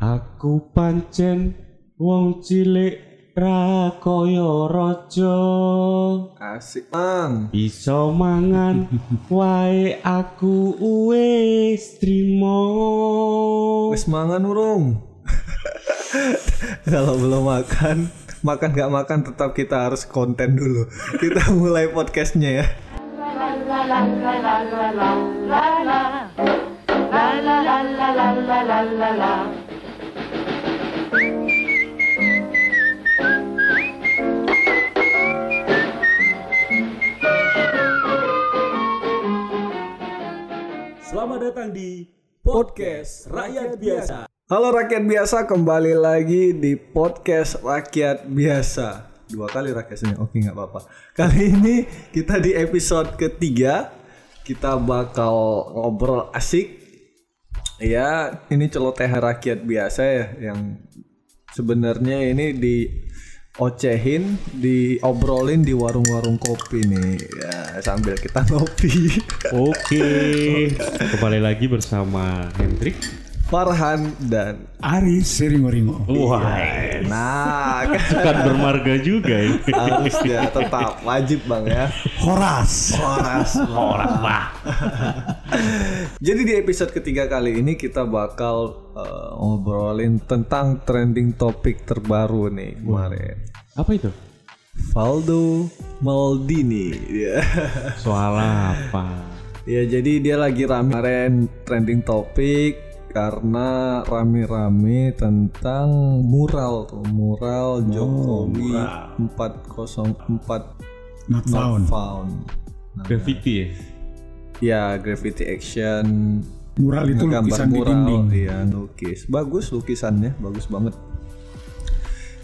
Aku pancen wong cilik ra kaya raja. Asik, Mang. Bisa mangan wae aku wis trimo. Wis mangan urung. Kalau belum makan, makan gak makan tetap kita harus konten dulu. Kita mulai podcastnya ya. Selamat datang di podcast Rakyat Biasa. Halo rakyat biasa, kembali lagi di podcast rakyat biasa. Dua kali rakyatnya, oke nggak apa-apa. Kali ini kita di episode ketiga, kita bakal ngobrol asik. Ya, ini celoteh rakyat biasa ya, yang sebenarnya ini di ocehin, diobrolin di warung-warung kopi nih. Ya, sambil kita ngopi. Oke, kembali lagi bersama Hendrik. Farhan dan Aris Seringo-ringo. Wah, nah kan bukan bermarga juga ya. harus ya tetap wajib bang ya Horas. Horas Orang lah. jadi di episode ketiga kali ini kita bakal uh, ngobrolin tentang trending topik terbaru nih kemarin Apa itu? Valdo Maldini ya Soal apa? ya jadi dia lagi rame kemarin trending topik karena rame-rame tentang mural tuh mural Jokowi 404 Not not found. found. Nah, Graffiti ya? Ya, graffiti action. Mural itu lukisan di mural, dinding. Iya, lukis. Bagus lukisannya, bagus banget.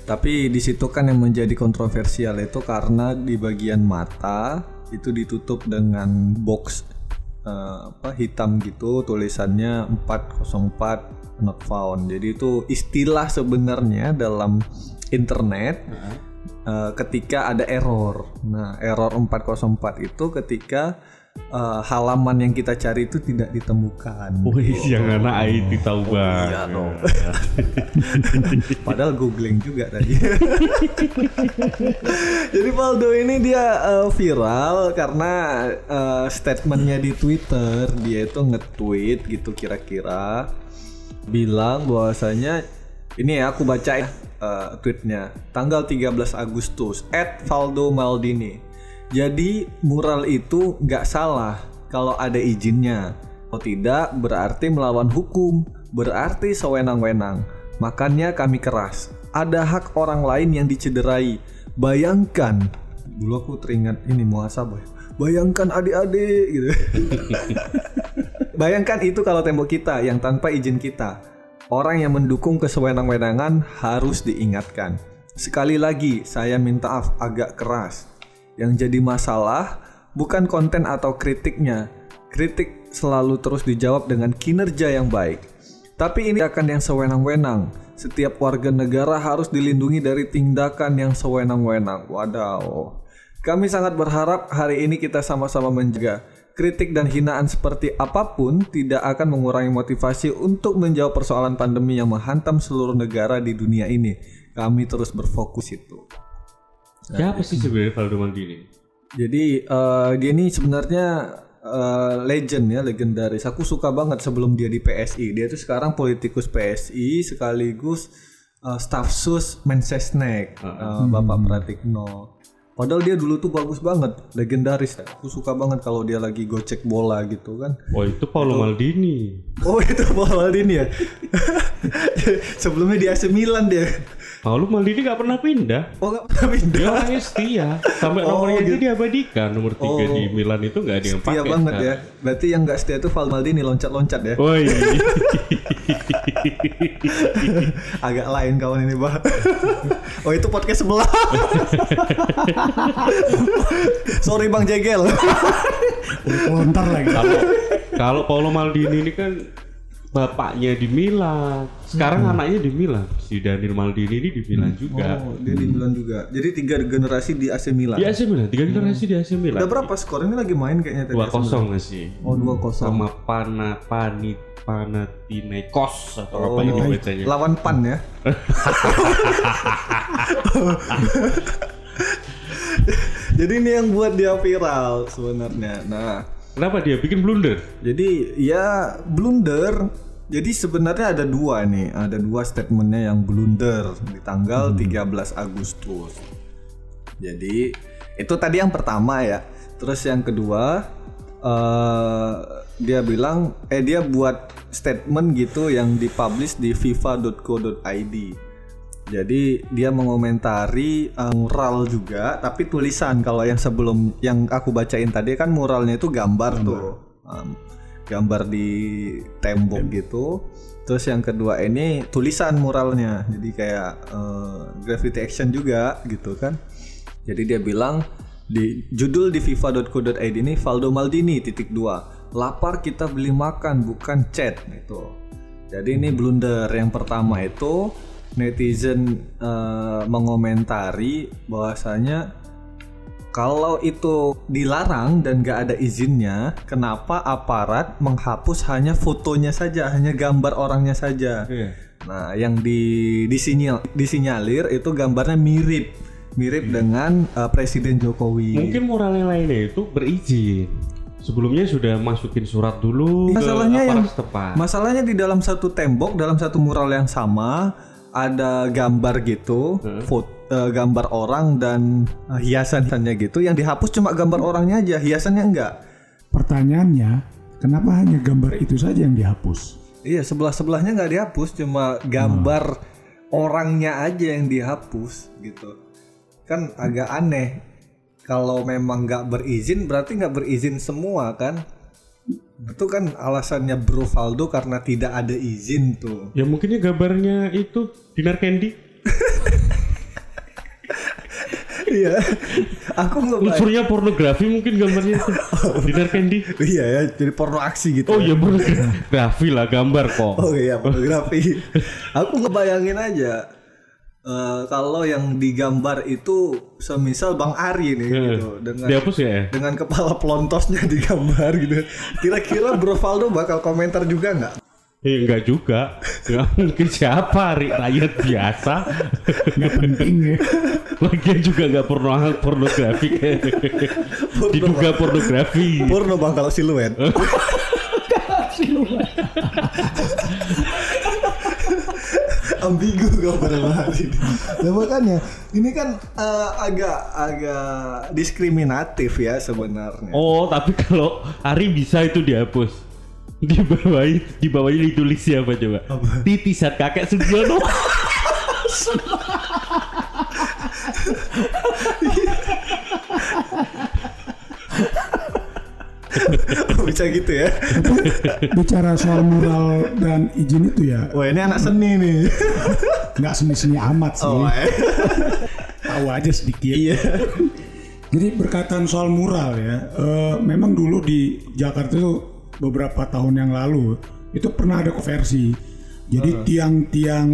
Tapi di situ kan yang menjadi kontroversial itu karena di bagian mata itu ditutup dengan box eh, apa hitam gitu tulisannya 404 not found. Jadi itu istilah sebenarnya dalam internet eh, ketika ada error. Nah, error 404 itu ketika eh, halaman yang kita cari itu tidak ditemukan. Wih, yang anak IT tahu banget. Iya dong. Padahal googling juga tadi. Jadi Valdo ini dia eh, viral karena eh, statementnya di Twitter dia itu nge-tweet gitu kira-kira bilang bahwasanya ini ya aku baca ya eh, tweetnya tanggal 13 Agustus at Valdo Maldini. Jadi mural itu nggak salah kalau ada izinnya. Kalau tidak berarti melawan hukum, berarti sewenang-wenang. Makanya kami keras. Ada hak orang lain yang dicederai. Bayangkan, dulu aku teringat ini muhasabah. Bayangkan adik-adik gitu. Bayangkan itu kalau tembok kita yang tanpa izin kita. Orang yang mendukung kesewenang-wenangan harus diingatkan. Sekali lagi, saya minta maaf agak keras. Yang jadi masalah bukan konten atau kritiknya. Kritik selalu terus dijawab dengan kinerja yang baik. Tapi ini akan yang sewenang-wenang. Setiap warga negara harus dilindungi dari tindakan yang sewenang-wenang. Wadaw. Kami sangat berharap hari ini kita sama-sama menjaga. Kritik dan hinaan seperti apa pun tidak akan mengurangi motivasi untuk menjawab persoalan pandemi yang menghantam seluruh negara di dunia ini. Kami terus berfokus itu. Siapa sih sebenarnya Valdo Maldini? Jadi eh, dia ini sebenarnya eh, legend ya, legendaris. Aku suka banget sebelum dia di PSI. Dia tuh sekarang politikus PSI sekaligus eh, staf sus Mensesnek, eh, Bapak Pratikno. Padahal dia dulu tuh bagus banget, legendaris. Aku suka banget kalau dia lagi gocek bola gitu kan. Oh itu Paulo Maldini. Oh itu Paul Maldini ya. Sebelumnya di AC Milan dia. Paulo Maldini gak pernah pindah. Oh nggak pernah pindah. Dia orangnya setia. Sampai Oh, nomornya gitu. diabadikan. Nomor tiga Oh. di Milan itu gak ada yang pakai. Setia banget sekarang. ya. Berarti yang nggak setia tuh Val Maldini loncat-loncat ya. Woi. Agak lain kawan ini bah. oh itu podcast sebelah. Sorry Bang Jegel. Lontar lagi. Kalau kalau Paulo Maldini ini kan bapaknya di Milan. Sekarang anaknya di Milan. Si Daniel Maldini ini di Milan juga. Oh, dia di Milan juga. Jadi tiga generasi di AC Milan. Di AC Milan, tiga generasi di AC Milan. Udah berapa skor ini lagi main kayaknya tadi? Dua kosong nggak sih? Oh, 2-0. Sama Pana Panit Panathinaikos atau apa Oh, ini bacanya? Lawan PAN ya. Jadi ini yang buat dia viral sebenarnya. Nah, Kenapa dia bikin blunder? jadi ya blunder. Jadi sebenarnya ada dua nih, ada dua statementnya yang blunder di tanggal 13 Agustus. Jadi itu tadi yang pertama ya. Terus yang kedua eh dia bilang eh dia buat statement gitu yang dipublish di fifa.co.id. Jadi dia mengomentari eh, mural juga, tapi tulisan kalau yang sebelum yang aku bacain tadi kan muralnya itu gambar, tuh, Em, gambar di tembok gitu. Terus yang kedua ini tulisan muralnya, jadi kayak eh, graffiti action juga gitu kan. Jadi dia bilang di judul di fifa.co.id ini Valdo Maldini titik dua lapar kita beli makan bukan chat gitu. Jadi ini blunder yang pertama itu netizen eh, mengomentari bahwasanya kalau itu dilarang dan gak ada izinnya, kenapa aparat menghapus hanya fotonya saja, hanya gambar orangnya saja? Nah, yang di disinyal, disinyalir itu gambarnya mirip, mirip dengan eh, Presiden Jokowi. Mungkin moral yang lainnya itu berizin. Sebelumnya sudah masukin surat dulu Masalahnya ke yang aparat setempat. masalahnya di dalam satu tembok, dalam satu mural yang sama ada gambar gitu, foto gambar orang dan eh, hiasannya gitu. Yang dihapus cuma gambar orangnya aja, hiasannya enggak. Pertanyaannya, kenapa hanya gambar itu saja yang dihapus? Iya, sebelah-sebelahnya nggak dihapus, cuma gambar orangnya aja yang dihapus gitu. Kan agak aneh. Kalau memang nggak berizin, berarti nggak berizin semua kan? Itu kan alasannya Bro Valdo karena tidak ada izin tuh. Ya mungkinnya gambarnya itu Dinar Candy. Iya, aku nggak Unsurnya pornografi mungkin gambarnya itu. Dinar Candy. Iya ya, jadi porno aksi gitu. Oh ya pornografi lah gambar kok. Oh iya, pornografi. aku ngebayangin aja eh, kalau yang digambar itu semisal Bang Ari nih gitu dengan Dihapus ya? dengan kepala pelontosnya digambar gitu. Kira-kira Bro Valdo bakal komentar juga nggak? Eh enggak juga. Enggak mungkin siapa Ri, rakyat biasa. Nggak penting ya. Lagian juga enggak porno pornografi. Diduga pornografi. Porno bang kalau siluet. ambigu gambar Bang Ari ini. Nah, makanya ini kan eh, agak agak diskriminatif ya sebenarnya. Oh, tapi kalau Ari bisa itu dihapus. Di bawah di bawahnya ditulis siapa coba? Titisan kakek Sugiono. Bisa gitu ya. Bicara soal mural dan izin itu ya, Wah ini anak seni nih. nggak seni-seni amat sih. Oh, eh. Tahu aja sedikit. iya. Jadi berkaitan soal mural ya, eh, memang dulu di Jakarta itu beberapa tahun yang lalu itu pernah ada konversi. Jadi tiang-tiang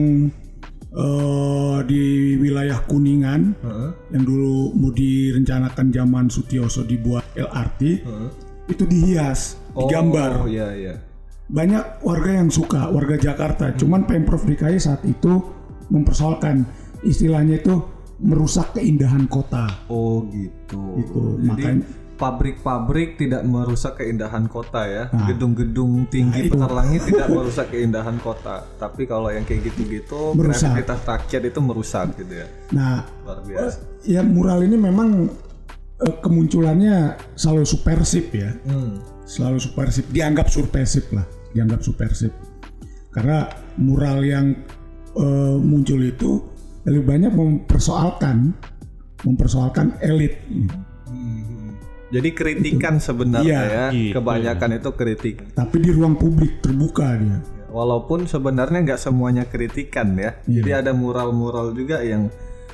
eh, di wilayah Kuningan yang dulu mau direncanakan zaman Sutioso dibuat LRT itu dihias, digambar. Oh iya iya. Banyak warga yang suka, warga Jakarta. Cuman Pemprov DKI saat itu mempersoalkan istilahnya itu merusak keindahan kota. Oh gitu. Gitu, Jadi makanya- pabrik-pabrik tidak merusak keindahan kota ya. Nah. Gedung-gedung tinggi itu. petar langit tidak merusak keindahan kota. Tapi kalau yang kayak gitu-gitu Merusak. kreativitas rakyat itu merusak gitu ya. Nah, Luar biasa. ya mural ini memang eh, kemunculannya selalu supersip ya, Hmm. selalu supersip, dianggap supersip lah, dianggap supersip. Karena mural yang eh, muncul itu lebih banyak mempersoalkan, mempersoalkan elit. Jadi kritikan sebenarnya Iya, ya. gitu Kebanyakan itu kritik. Tapi di ruang publik terbuka dia. Walaupun sebenarnya nggak semuanya kritikan ya. Iya. Jadi ada mural-mural juga yang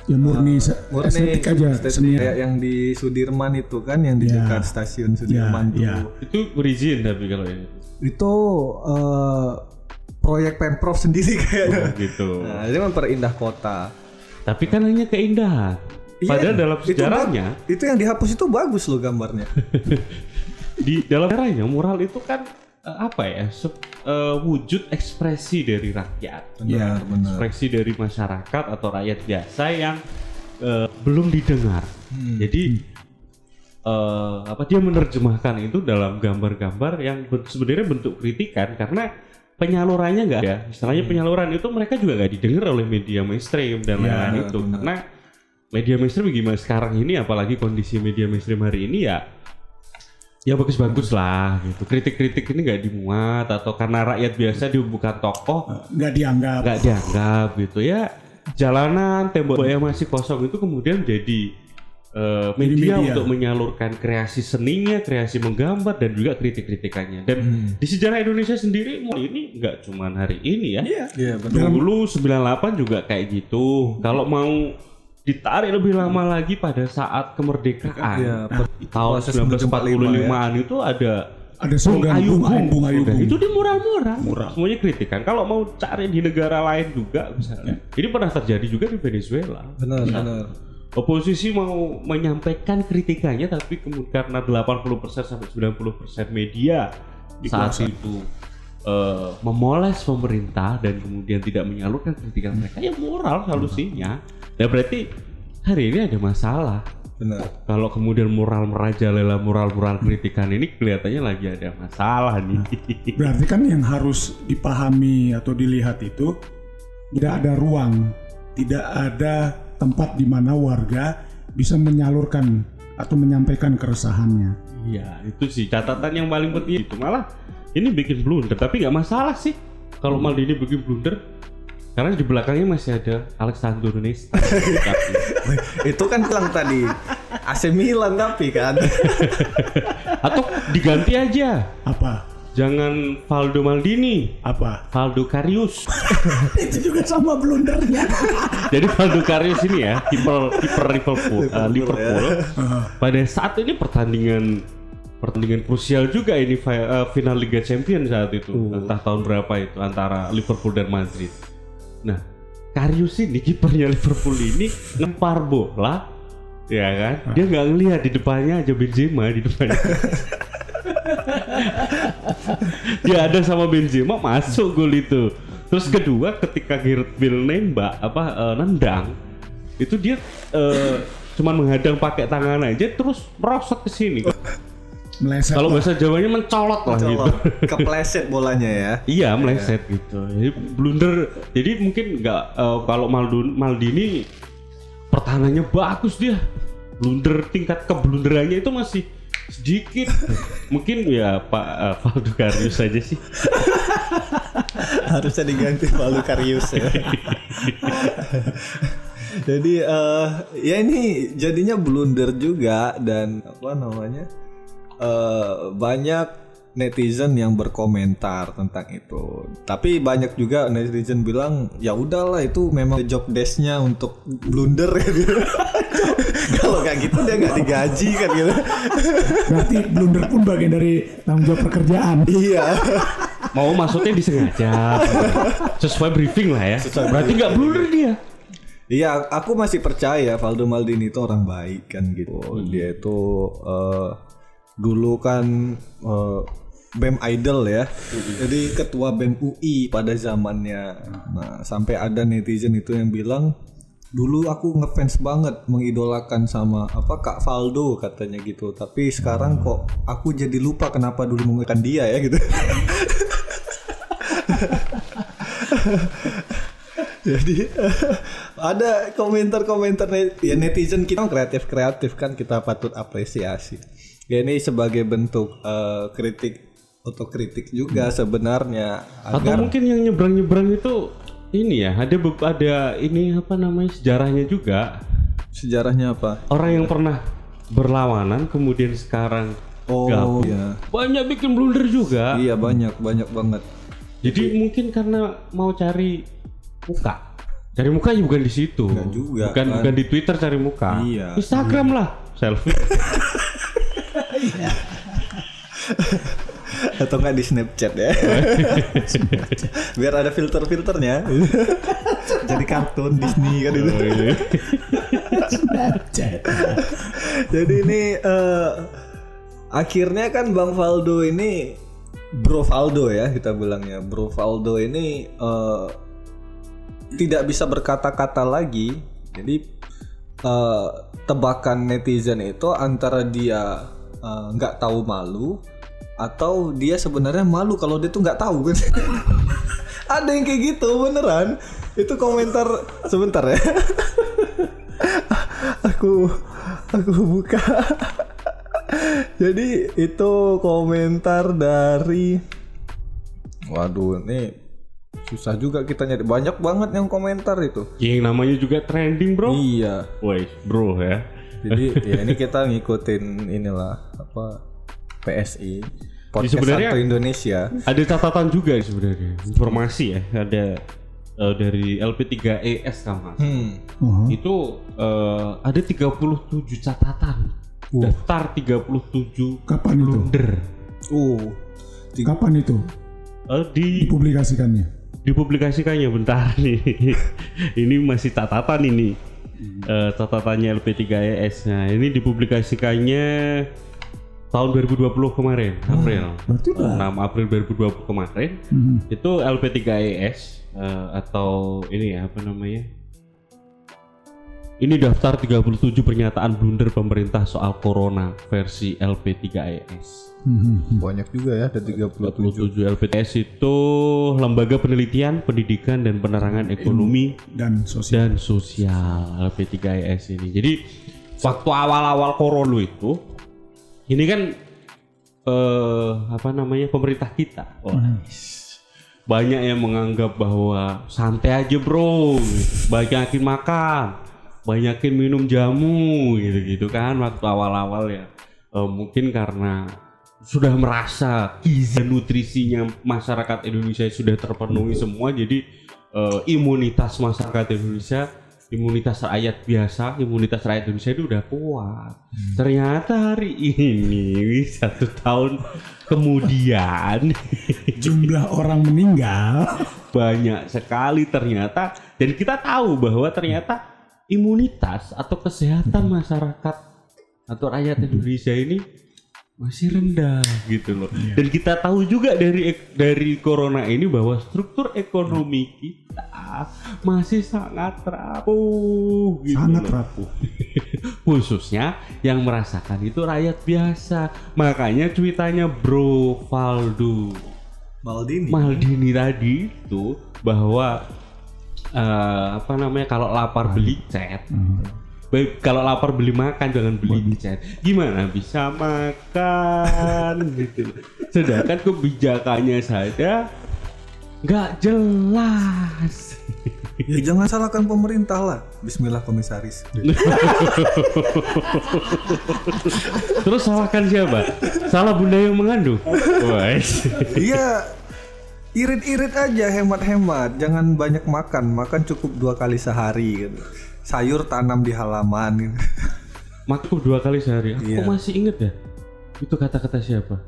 Ya murni, se- murni estetik aja, estetik seni. kayak yang di Sudirman itu kan yang di Ya. dekat stasiun Sudirman Ya, tuh. ya. itu berizin tapi kalau ini. Itu eh, proyek pemprov sendiri kayaknya. gitu. Nah, itu memperindah kota. Tapi kan hanya keindahan. Iya, Padahal dalam itu sejarahnya, bag- itu yang dihapus itu bagus loh gambarnya. di dalam sejarahnya mural itu kan eh, apa ya? se- eh, wujud ekspresi dari rakyat. Benar, benar. Ekspresi dari masyarakat atau rakyat biasa yang eh, belum didengar. Hmm. Jadi eh, apa dia menerjemahkan itu dalam gambar-gambar yang ben- sebenarnya bentuk kritikan karena penyalurannya nggak ada. Istilahnya Hmm. penyaluran itu mereka juga nggak didengar oleh media mainstream dan lain-lain itu benar. karena media mainstream gimana? Sekarang ini apalagi kondisi media mainstream hari ini ya ya bagus-bagus lah gitu. Kritik-kritik ini nggak dimuat atau karena rakyat biasa bukan tokoh nggak dianggap. nggak dianggap gitu ya. Jalanan tembok yang masih kosong itu kemudian jadi eh, media, media. untuk menyalurkan kreasi seninya kreasi menggambar dan juga kritik-kritikannya. Dan di sejarah Indonesia sendiri ini nggak cuman hari ini ya. Iya, benar. dulu 98 juga kayak gitu. Kalau mau ditarik lebih lama lagi pada saat kemerdekaan Iya, per- tahun proses 1945 itu ada ada Ayubung. bunga. Ayubung. Itu di mural-mural. Mural. Semuanya kritikan. Kalau mau cari di negara lain juga misalnya. Ini pernah terjadi juga di Venezuela. Benar, benar. Oposisi mau menyampaikan kritikannya tapi kemudian karena 80% sampai 90% media saat itu eh, memoles pemerintah dan kemudian tidak menyalurkan kritikan mereka ya moral solusinya. Ya berarti hari ini ada masalah. Benar. Kalau kemudian moral merajalela moral-moral kritikan ini kelihatannya lagi ada masalah nih. Berarti kan yang harus dipahami atau dilihat itu tidak ada ruang, tidak ada tempat di mana warga bisa menyalurkan atau menyampaikan keresahannya. Iya, itu sih catatan yang paling penting itu malah ini bikin blunder, tapi nggak masalah sih kalau Maldini bikin blunder karena di belakangnya masih ada Alexander Nesta. Tapi, itu kan bilang tadi AC Milan tapi kan. Atau diganti aja, Apa? jangan Valdo Maldini, Apa? Valdo Karius. itu juga sama blundernya. Jadi Valdo Karius ini ya kiper kiper Liverpool, eh, Liverpool. Pada saat ini pertandingan pertandingan krusial juga ini eh, final Liga Champions saat itu entah tahun berapa itu antara Liverpool dan Madrid. Nah Karius ini kipernya Liverpool ini ngempar bola ya kan? Dia nggak ngelihat di depannya aja Benzema di depannya. Dia ada sama Benzema masuk gol itu. Terus kedua ketika Gareth Bale nembak apa eh, nendang itu dia eh, cuman menghadang pakai tangan aja terus merosot ke sini Meleset. kalau bahasa Jawanya mencolot lah gitu. Kepleset bolanya ya. Iya meleset gitu. Jadi blunder. Jadi mungkin nggak eh, kalau Maldun Maldini pertahanannya bagus dia. Blunder tingkat keblunderannya itu masih sedikit. mungkin ya Pak uh, Valdo Karius saja sih. Harusnya diganti Palu Karius ya. Jadi eh ya ini jadinya blunder juga dan apa namanya eh banyak netizen yang berkomentar tentang itu. Tapi banyak juga netizen bilang ya udahlah itu memang job desk-nya untuk blunder gitu. Kalau kayak gitu dia nggak digaji kan gitu. Berarti blunder pun bagian dari tanggung jawab pekerjaan. iya. Mau maksudnya disengaja. Sesuai briefing lah ya. Berarti nggak blunder dia. Iya, aku masih percaya Valdo Maldini itu orang baik kan gitu. Dia itu eh, dulu kan eh, BEM Idol ya. Jadi ketua BEM UI pada zamannya. Nah, sampai ada netizen itu yang bilang dulu aku ngefans banget mengidolakan sama apa Kak Valdo katanya gitu. Tapi sekarang kok aku jadi lupa kenapa dulu menggunakan dia ya gitu. Jadi ada komentar-komentar net- ya netizen kita kreatif-kreatif kan kita patut apresiasi. Ya ini sebagai bentuk eh, kritik otokritik juga sebenarnya Atau agar mungkin yang nyebrang-nyebrang itu ini ya ada ada ini apa namanya sejarahnya juga sejarahnya apa? orang yang pernah berlawanan kemudian sekarang Oh gabung. iya. banyak bikin blunder juga Iya banyak banyak banget. jadi mungkin karena mau cari muka cari muka ya bukan di situ Enggak juga, bukan kan. bukan di Twitter cari muka Iya. Instagram lah selfie Atau nggak di Snapchat ya. Biar ada filter-filternya. Jadi kartun Disney kan itu. Oh, iya. Snapchat. Jadi ini eh, akhirnya kan Bang Valdo ini Bro Valdo ya kita bilangnya. Bro Valdo ini eh, tidak bisa berkata-kata lagi. Jadi eh, tebakan netizen itu antara dia eh, nggak tahu malu atau dia sebenarnya malu kalau dia tuh nggak tahu kan. Ada yang kayak gitu beneran. Itu komentar sebentar ya. aku aku buka jadi itu komentar dari waduh ini susah juga kita nyari banyak banget yang komentar itu Yang namanya juga trending bro. iya Woi bro ya. jadi ya ini kita ngikutin inilah apa PSI podcast sebenarnya- Satu Indonesia Ada catatan juga sebenarnya. Informasi ya. Ada eh, dari LP3ES kalau nggak salah. hmm. Oh, Itu eh, ada 37 catatan. Daftar 37 kapan itu? blunder. uh Kapan itu Eh, di dipublikasikannya? dipublikasikannya bentar nih. ini masih catatan ini. Eh, catatannya LP3ES. Nah, ini dipublikasikannya tahun 2020 kemarin, April. Berarti udah 6 April 2020 kemarin. Hmm. Itu LP3ES eh, atau ini ya apa namanya? Ini daftar 37 pernyataan blunder pemerintah soal corona versi LP3ES. Hmm. banyak juga ya ada 37 37 LPTS itu lembaga penelitian, pendidikan dan penerangan ekonomi dan sosial. dan sosial LP3ES ini. Jadi waktu awal-awal corona itu ini kan eh apa namanya pemerintah kita. Wah, banyak yang menganggap bahwa santai aja bro, banyakin makan, banyakin minum jamu gitu-gitu kan waktu awal-awal ya. Eh, mungkin karena sudah merasa gizi nutrisinya masyarakat Indonesia sudah terpenuhi semua, jadi eh, imunitas masyarakat Indonesia, imunitas rakyat biasa, imunitas rakyat Indonesia itu udah kuat. Ternyata hari ini satu tahun kemudian. Jumlah orang meninggal. Banyak sekali ternyata. Dan kita tahu bahwa ternyata imunitas atau kesehatan masyarakat atau rakyat Indonesia ini masih rendah gitu loh. Dan kita tahu juga dari dari corona ini bahwa struktur ekonomi kita masih sangat rapuh gitu sangat loh. rapuh. Khususnya yang merasakan itu rakyat biasa. Makanya cuitannya Bro Valdo Maldini Maldini tadi itu bahwa eh, apa namanya kalau lapar beli cat. Baik, kalau lapar beli makan jangan beli cat. Gimana bisa makan gitu. Sedangkan kebijakannya saja nggak jelas. ya jangan salahkan pemerintah lah Bismillah komisaris Terus salahkan siapa? Salah bunda yang mengandung. Iya irit-irit aja hemat-hemat jangan banyak makan makan cukup dua kali sehari gitu. Sayur tanam di halaman. Makan dua kali sehari. Aku Iya. masih inget ya. Itu kata-kata siapa?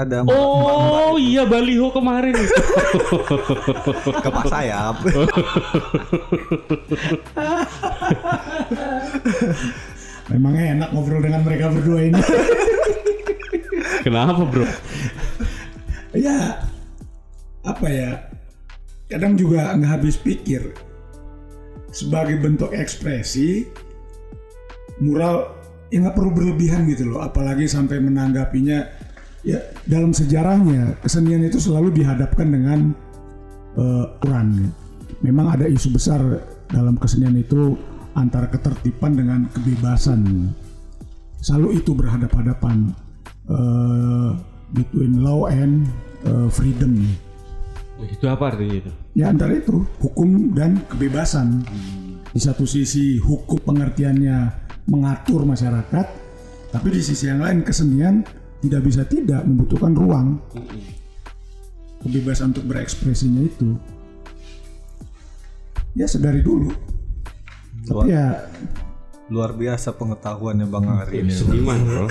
ada Oh iya baliho kemarin itu. kepas sayap Memang enak ngobrol dengan mereka berdua ini. Kenapa bro? ya apa ya? Kadang juga nggak habis pikir. Sebagai bentuk ekspresi, mural ya nggak perlu berlebihan gitu loh. Apalagi sampai menanggapinya ya dalam sejarahnya kesenian itu selalu dihadapkan dengan Quran. Memang ada isu besar dalam kesenian itu antara ketertiban dengan kebebasan. Selalu itu berhadap-hadapan eh, between law and eh, freedom. Itu apa artinya itu? Ya antara itu hukum dan kebebasan. Di satu sisi hukum pengertiannya mengatur masyarakat, tapi di sisi yang lain kesenian tidak bisa tidak membutuhkan ruang kebebasan untuk berekspresinya itu. Ya sedari dulu. Tapi ya Luar biasa pengetahuannya Bang Ari ini. Seniman bro.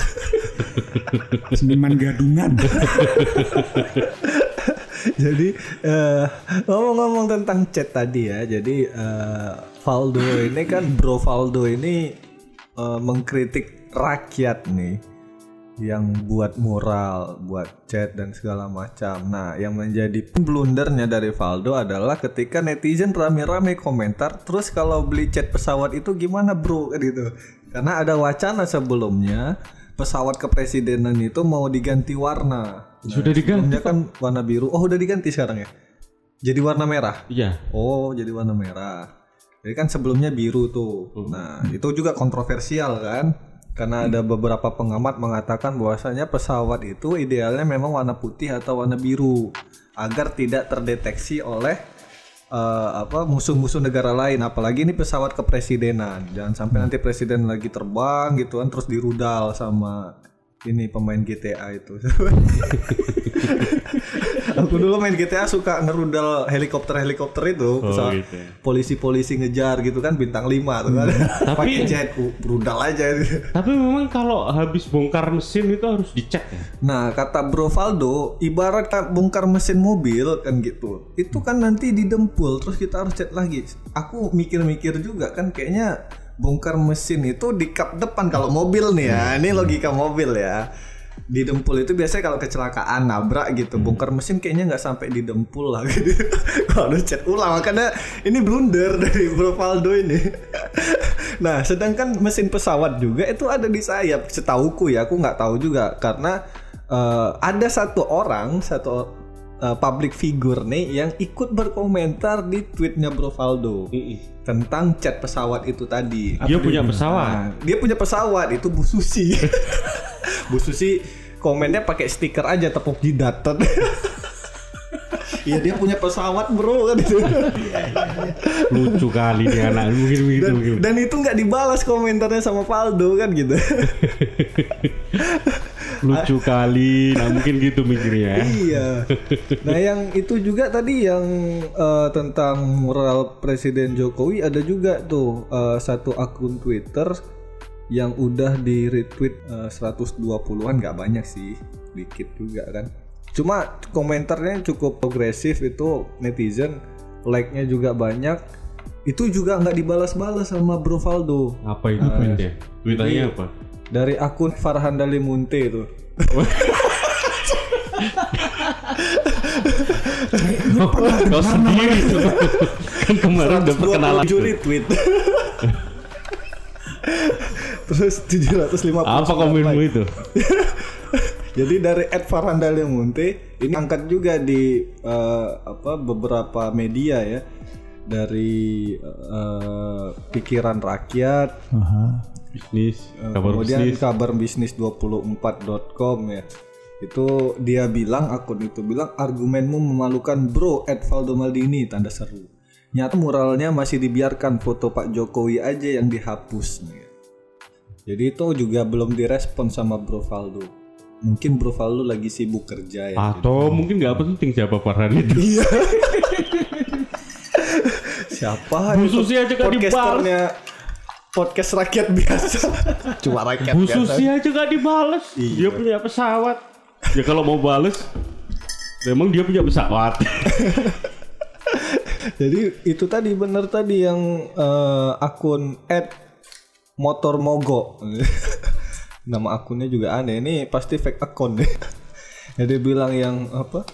Seniman gadungan. jadi eh, ngomong-ngomong tentang chat tadi ya, jadi eh, Valdo ini kan Bro Valdo ini eh, mengkritik rakyat nih yang buat mural, buat chat dan segala macam. Nah, yang menjadi blundernya dari Valdo adalah ketika netizen rame-rame komentar, terus kalau beli chat pesawat itu gimana bro gitu. Karena ada wacana sebelumnya pesawat kepresidenan itu mau diganti warna. Sudah diganti. Sebelumnya kan warna biru. Oh, udah diganti sekarang ya? Jadi warna merah. Iya. Oh, jadi warna merah. Jadi kan sebelumnya biru tuh. Nah, itu juga kontroversial kan? Karena ada beberapa pengamat mengatakan bahwasanya pesawat itu idealnya memang warna putih atau warna biru agar tidak terdeteksi oleh eh, apa musuh-musuh negara lain apalagi ini pesawat kepresidenan jangan sampai nanti presiden lagi terbang gitu kan terus dirudal sama ini pemain GTA itu aku dulu main GTA suka ngerudal helikopter-helikopter itu pesawat gitu ya. polisi-polisi ngejar gitu kan bintang 5 tuh kan pakai jet uh, rudal aja Tapi memang kalau habis bongkar mesin itu harus dicek ya. Nah, kata Bro Valdo, ibarat kan bongkar mesin mobil kan gitu. Itu kan nanti didempul terus kita harus cek lagi. Aku mikir-mikir juga kan kayaknya bongkar mesin itu di kap depan kalau mobil nih ya. Ini logika mobil ya. Didempul itu biasanya kalau kecelakaan nabrak gitu. Bongkar mesin kayaknya nggak sampai didempul lah gitu. kalau cek ulang makanya ini blunder dari Bro Valdo ini. nah, sedangkan mesin pesawat juga itu ada di sayap. Setauku ya, aku nggak tahu juga karena eh, ada satu orang, satu eh, public figure nih yang ikut berkomentar di tweetnya Bro Valdo tentang chat pesawat itu tadi. Dia punya pesawat. Nah, dia punya pesawat itu Bu Susi. Bu Susi komennya pakai stiker aja tepuk jidat. Iya dia punya pesawat bro kan itu. Lucu kali nih anak. Mungkin begitu. dan, mungkin. dan itu nggak dibalas komentarnya sama Valdo kan gitu. Lucu kali. Nah mungkin gitu mikirnya ya. iya. Nah yang itu juga tadi yang eh, tentang moral Presiden Jokowi ada juga tuh eh, satu akun Twitter yang udah di retweet eh, 120-an nggak banyak sih, dikit juga kan. Cuma komentarnya cukup progresif itu netizen, like-nya juga banyak. Itu juga nggak dibalas-balas sama Bro Valdo. Apa itu tweetnya? Tweetannya apa? Dari akun Farhan Dalimunte itu. Kau sendiri tuh. kan kemarin udah perkenalan. 27 retweet. Terus 750 Apa komenmu itu? Jadi dari Ed Farhanda Lemonte ini angkat juga di eh, apa beberapa media ya dari eh, pikiran rakyat Bisnis. eh, Kabar kemudian bisnis. kabar bisnis 24.com ya itu dia bilang akun itu bilang argumenmu memalukan bro Ed Valdo Maldini tanda seru nyata muralnya masih dibiarkan foto Pak Jokowi aja yang dihapus nih. jadi itu juga belum direspon sama Bro Valdo mungkin Bro Valdo lagi sibuk kerja ya Atau mungkin nggak penting siapa Farhan itu. Iya. Siapa? Susi aja kan podcasternya podcast rakyat biasa. Cuma rakyat Bu biasa. Susi aja gak dibales. Dia punya pesawat. Ya kalau mau bales, memang dia punya pesawat. Jadi itu tadi bener tadi yang eh, akun at motor mogok. Nama akunnya juga aneh. Ini pasti fake akun deh. Jadi bilang yang apa?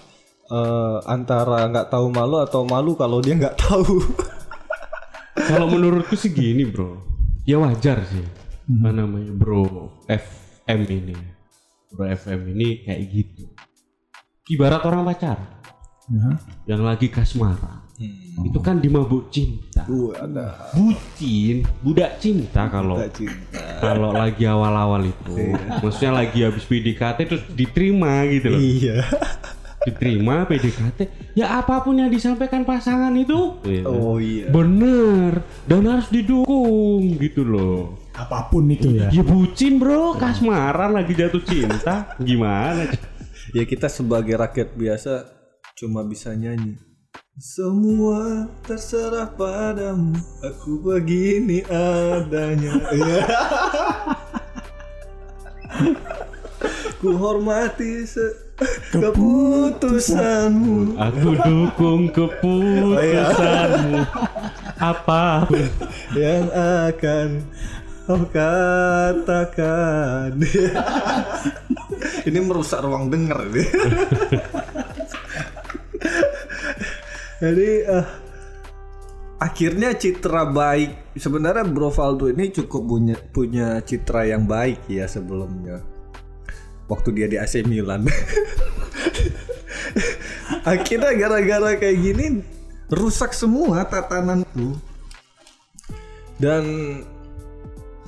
eh, antara nggak tahu malu atau malu kalau dia nggak tahu. kalau menurutku sih gini bro, ya wajar sih. Apa namanya bro FM ini, bro FM ini kayak gitu. Ibarat orang pacaran yang lagi kasmaran. Itu kan dimabuk cinta. Bucin, budak cinta kalau kalau lagi awal-awal itu. Maksudnya lagi habis PDKT terus diterima gitu loh. Iya. Diterima PDKT, ya apa pun yang disampaikan pasangan itu Oh iya. bener dan harus didukung gitu loh. Apa pun itu ya. Ya bucin bro, kasmaran lagi jatuh cinta, gimana? Ya kita sebagai rakyat biasa cuma bisa nyanyi. Semua terserah padamu, aku begini adanya. Iya. Ku hormati se- keputusanmu. Aku dukung keputusanmu. Apa? yang akan kau katakan. Ini merusak ruang dengar ini. Jadi eh, akhirnya citra baik sebenarnya Bro Valdo ini cukup punya punya citra yang baik ya sebelumnya. Waktu dia di AC Milan. akhirnya gara-gara kayak gini rusak semua tatananku dan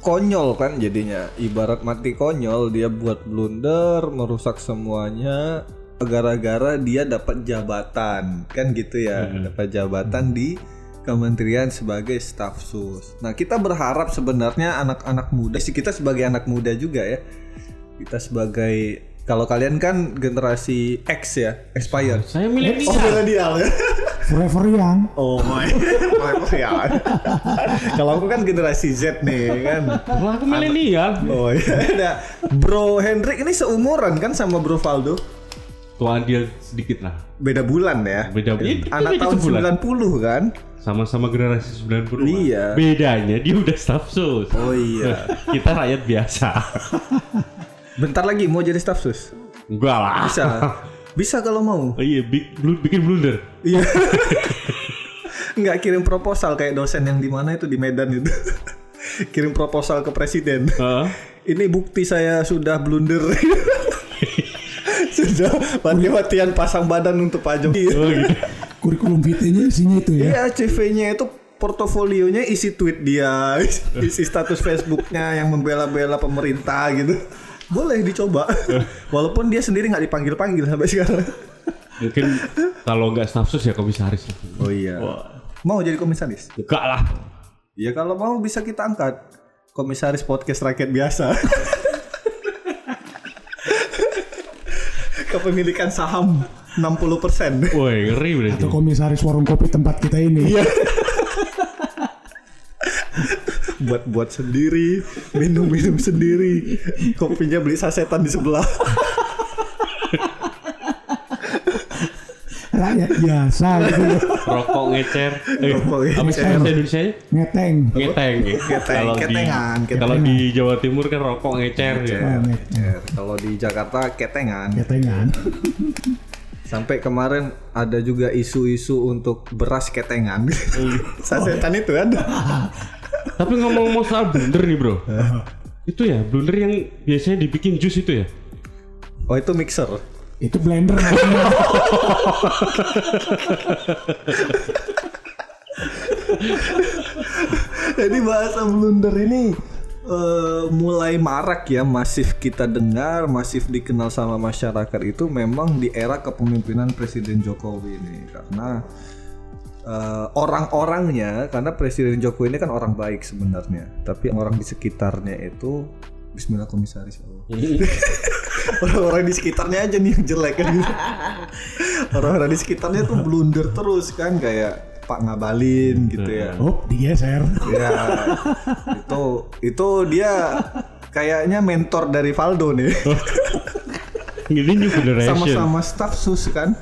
konyol kan jadinya. Ibarat mati konyol dia buat blunder merusak semuanya. Gara-gara dia dapat jabatan. Kan gitu ya dapat jabatan di kementerian sebagai staf sus. Nah kita berharap sebenarnya anak-anak muda sih kita sebagai anak muda juga ya kita sebagai kalau kalian kan generasi X ya expired Saya milenial. milenial ya Forever Young. Oh my, ya. Kalau aku kan generasi Z nih kan. Wah, aku milenial. Oh iya. Nah, Bro Hendrik ini seumuran kan sama Bro Valdo? Tuan dia sedikit lah. Beda bulan ya. Beda bulan. Anak Beda tahun sebulan. 90 kan? Sama-sama generasi 90 Iya. Bedanya dia udah staff sus. Oh iya. Kita rakyat biasa. Bentar lagi mau jadi staf sus. Enggak lah. Bisa. Bisa kalau mau. Oh iya, bikin blunder. Iya. Nggak kirim proposal kayak dosen yang di mana itu di Medan itu. kirim proposal ke presiden. Heeh. Ini bukti saya sudah blunder. sudah mati-matian pasang badan untuk Pak Jokowi. Oh gitu. Kurikulum vitae-nya isinya itu ya. Iya, CV-nya itu portofolionya isi tweet dia, isi status Facebooknya yang membela-bela pemerintah gitu. Boleh dicoba. Walaupun dia sendiri nggak dipanggil-panggil sampai sekarang. Mungkin kalau nggak staff sus ya komisaris. Oh iya. Mau jadi komisaris? Enggak lah. Ya kalau mau bisa kita angkat. Komisaris podcast rakyat biasa. Kepemilikan saham 60%. Woi, ngeri berarti. Atau komisaris warung kopi tempat kita ini. Iya. buat buat sendiri minum minum sendiri kopinya beli sasetan di sebelah Rakyat biasa gitu. Rokok ngecer. Eh, Rokok apa sih ngecer. bahasa Indonesia? Ngeteng. Ngeteng ya. Ngeteng, Kalau di ketengan, kalau di Jawa Timur kan rokok ngecer ya. Ya, kalau di Jakarta ketengan Ketengan. sampai kemarin ada juga isu-isu untuk beras ketengan sasetan itu kan Tapi ngomong-ngomong soal blunder nih bro, itu ya blunder yang biasanya dibikin jus itu ya. oh itu mixer Itu blender. Jadi bahasa blunder ini eh, mulai marak ya, masif kita dengar, masif dikenal sama masyarakat itu memang di era kepemimpinan Presiden Jokowi ini karena eh, orang-orangnya karena Presiden Jokowi ini kan orang baik sebenarnya, tapi orang di sekitarnya itu Bismillah komisaris ya Allah. Orang-orang di sekitarnya aja nih yang jelek kan gitu. Orang-orang di sekitarnya tuh blunder terus kan kayak Pak Ngabalin gitu ya. Oh, digeser. Ya, itu itu dia kayaknya mentor dari Valdo nih. Ini new generation. Sama-sama staff sus kan.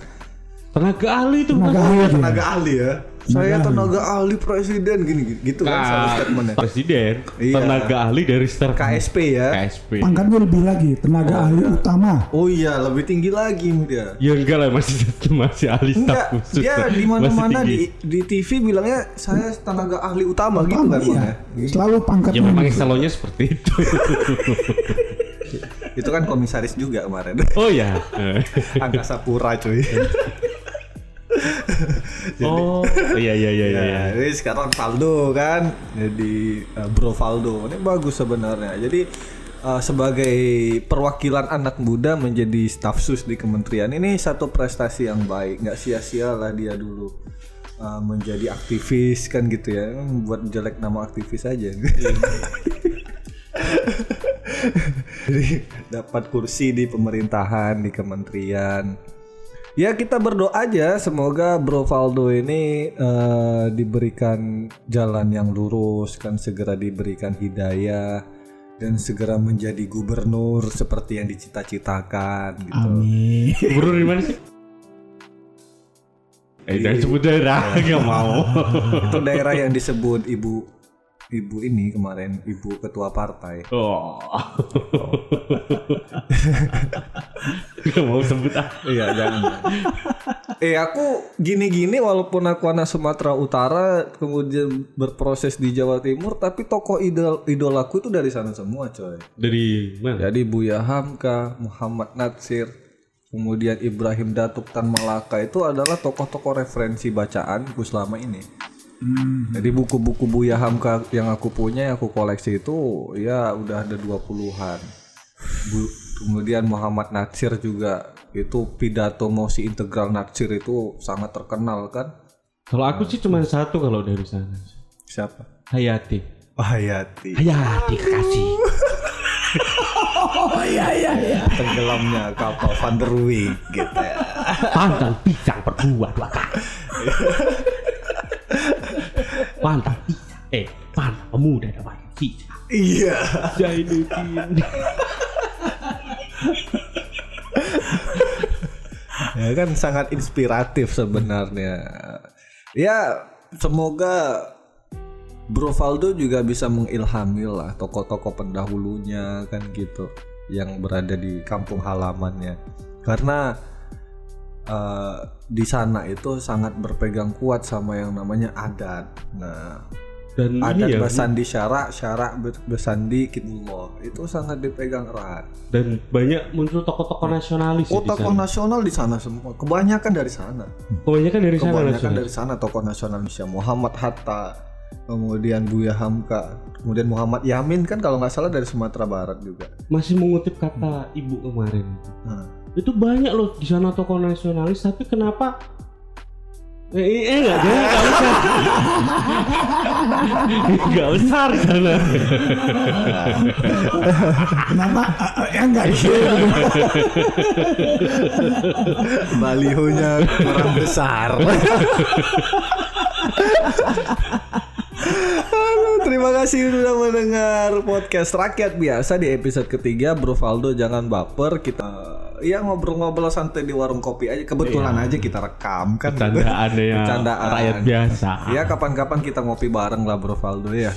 Tenaga ahli itu. Tenaga Bro. ahli dia. Tenaga ahli ya. Saya tenaga ahli presiden gini gitu kan Nah, statementnya. presiden, Iya. tenaga ahli dari start KSP ya. KSP. Pangkatnya lebih lagi, tenaga ahli utama. Oh iya, lebih tinggi lagi dia. Ya enggak lah masih masih ahli staf khusus. dia di mana-mana tinggi. di di TV bilangnya saya tenaga ahli utama, gitu kan Iya. ya. Selalu Ya pangkatnya. memang gitu. eselonnya seperti itu. Itu kan komisaris juga kemarin. oh ya. Angkasa Pura cuy. oh. iya iya iya iya. Ya, ini sekarang Valdo kan jadi uh, Bro Valdo ini bagus sebenarnya. Jadi uh, sebagai perwakilan anak muda menjadi staf sus di kementerian ini satu prestasi yang baik. Nggak sia-sia lah dia dulu uh, menjadi aktivis kan gitu ya. Buat jelek nama aktivis aja. Jadi dapat kursi di pemerintahan di kementerian Ya kita berdoa aja semoga Bro Valdo ini eh, diberikan jalan yang lurus kan segera diberikan hidayah dan segera menjadi gubernur seperti yang dicita-citakan gitu. Amin. Gubernur di mana sih? Eh, jangan sebut daerah, nggak mau. Itu daerah yang disebut ibu ibu ini kemarin ibu ketua partai. Oh. Gak mau sebut ah. Iya jangan. eh aku gini-gini walaupun aku anak Sumatera Utara kemudian berproses di Jawa Timur tapi tokoh idol idolaku itu dari sana semua coy. Dari mana? Jadi Buya Hamka, Muhammad Natsir, kemudian Ibrahim Datuk Tan Malaka itu adalah tokoh-tokoh referensi bacaanku selama ini. Jadi buku-buku Buya Hamka yang aku punya yang aku koleksi itu ya udah ada 20-an. Bu- kemudian Muhammad Natsir juga itu pidato mosi integral Natsir itu sangat terkenal kan. Kalau aku sih cuma satu kalau dari sana. Siapa? Hayati. Oh, Hayati. Hayati kekasih. Oh iya iya iya. Tenggelamnya kapal Van der Wijk gitu ya. Pantang pisang berdua dua kali. Pisang. Eh, pantang pemuda dan pisang. Iya. Zainuddin. ya kan sangat inspiratif sebenarnya. Ya semoga Bro Valdo juga bisa mengilhami lah tokoh-tokoh pendahulunya kan gitu yang berada di kampung halamannya karena eh, di sana itu sangat berpegang kuat sama yang namanya adat. Nah, Dan adat ini ya, bersandi syarak, syarak be- bersandi kitullah itu sangat dipegang erat. dan banyak muncul tokoh-tokoh nasionalis Oh, ya tokoh sana. nasional di sana semua. Kebanyakan dari sana. Kebanyakan dari sana Kebanyakan nasionalis. dari sana tokoh nasional Indonesia Muhammad Hatta, kemudian Buya Hamka, kemudian Muhammad Yamin kan kalau nggak salah dari Sumatera Barat juga. Masih mengutip kata ibu kemarin. Nah, Itu banyak loh di sana tokoh nasionalis, tapi kenapa Eh, eh, eh enggak, jangan enggak usah. Enggak besar di sana. Kenapa? Ah, ah, ya enggak gitu. balihonya kurang besar. Terima kasih sudah mendengar podcast rakyat biasa di episode ketiga. Bro Valdo jangan baper kita ya ngobrol-ngobrol santai di warung kopi aja. Kebetulan aja kita rekam kan. Bercandaan ya Bercandaan. rakyat biasa. Ya kapan-kapan kita ngopi bareng lah Bro Valdo ya.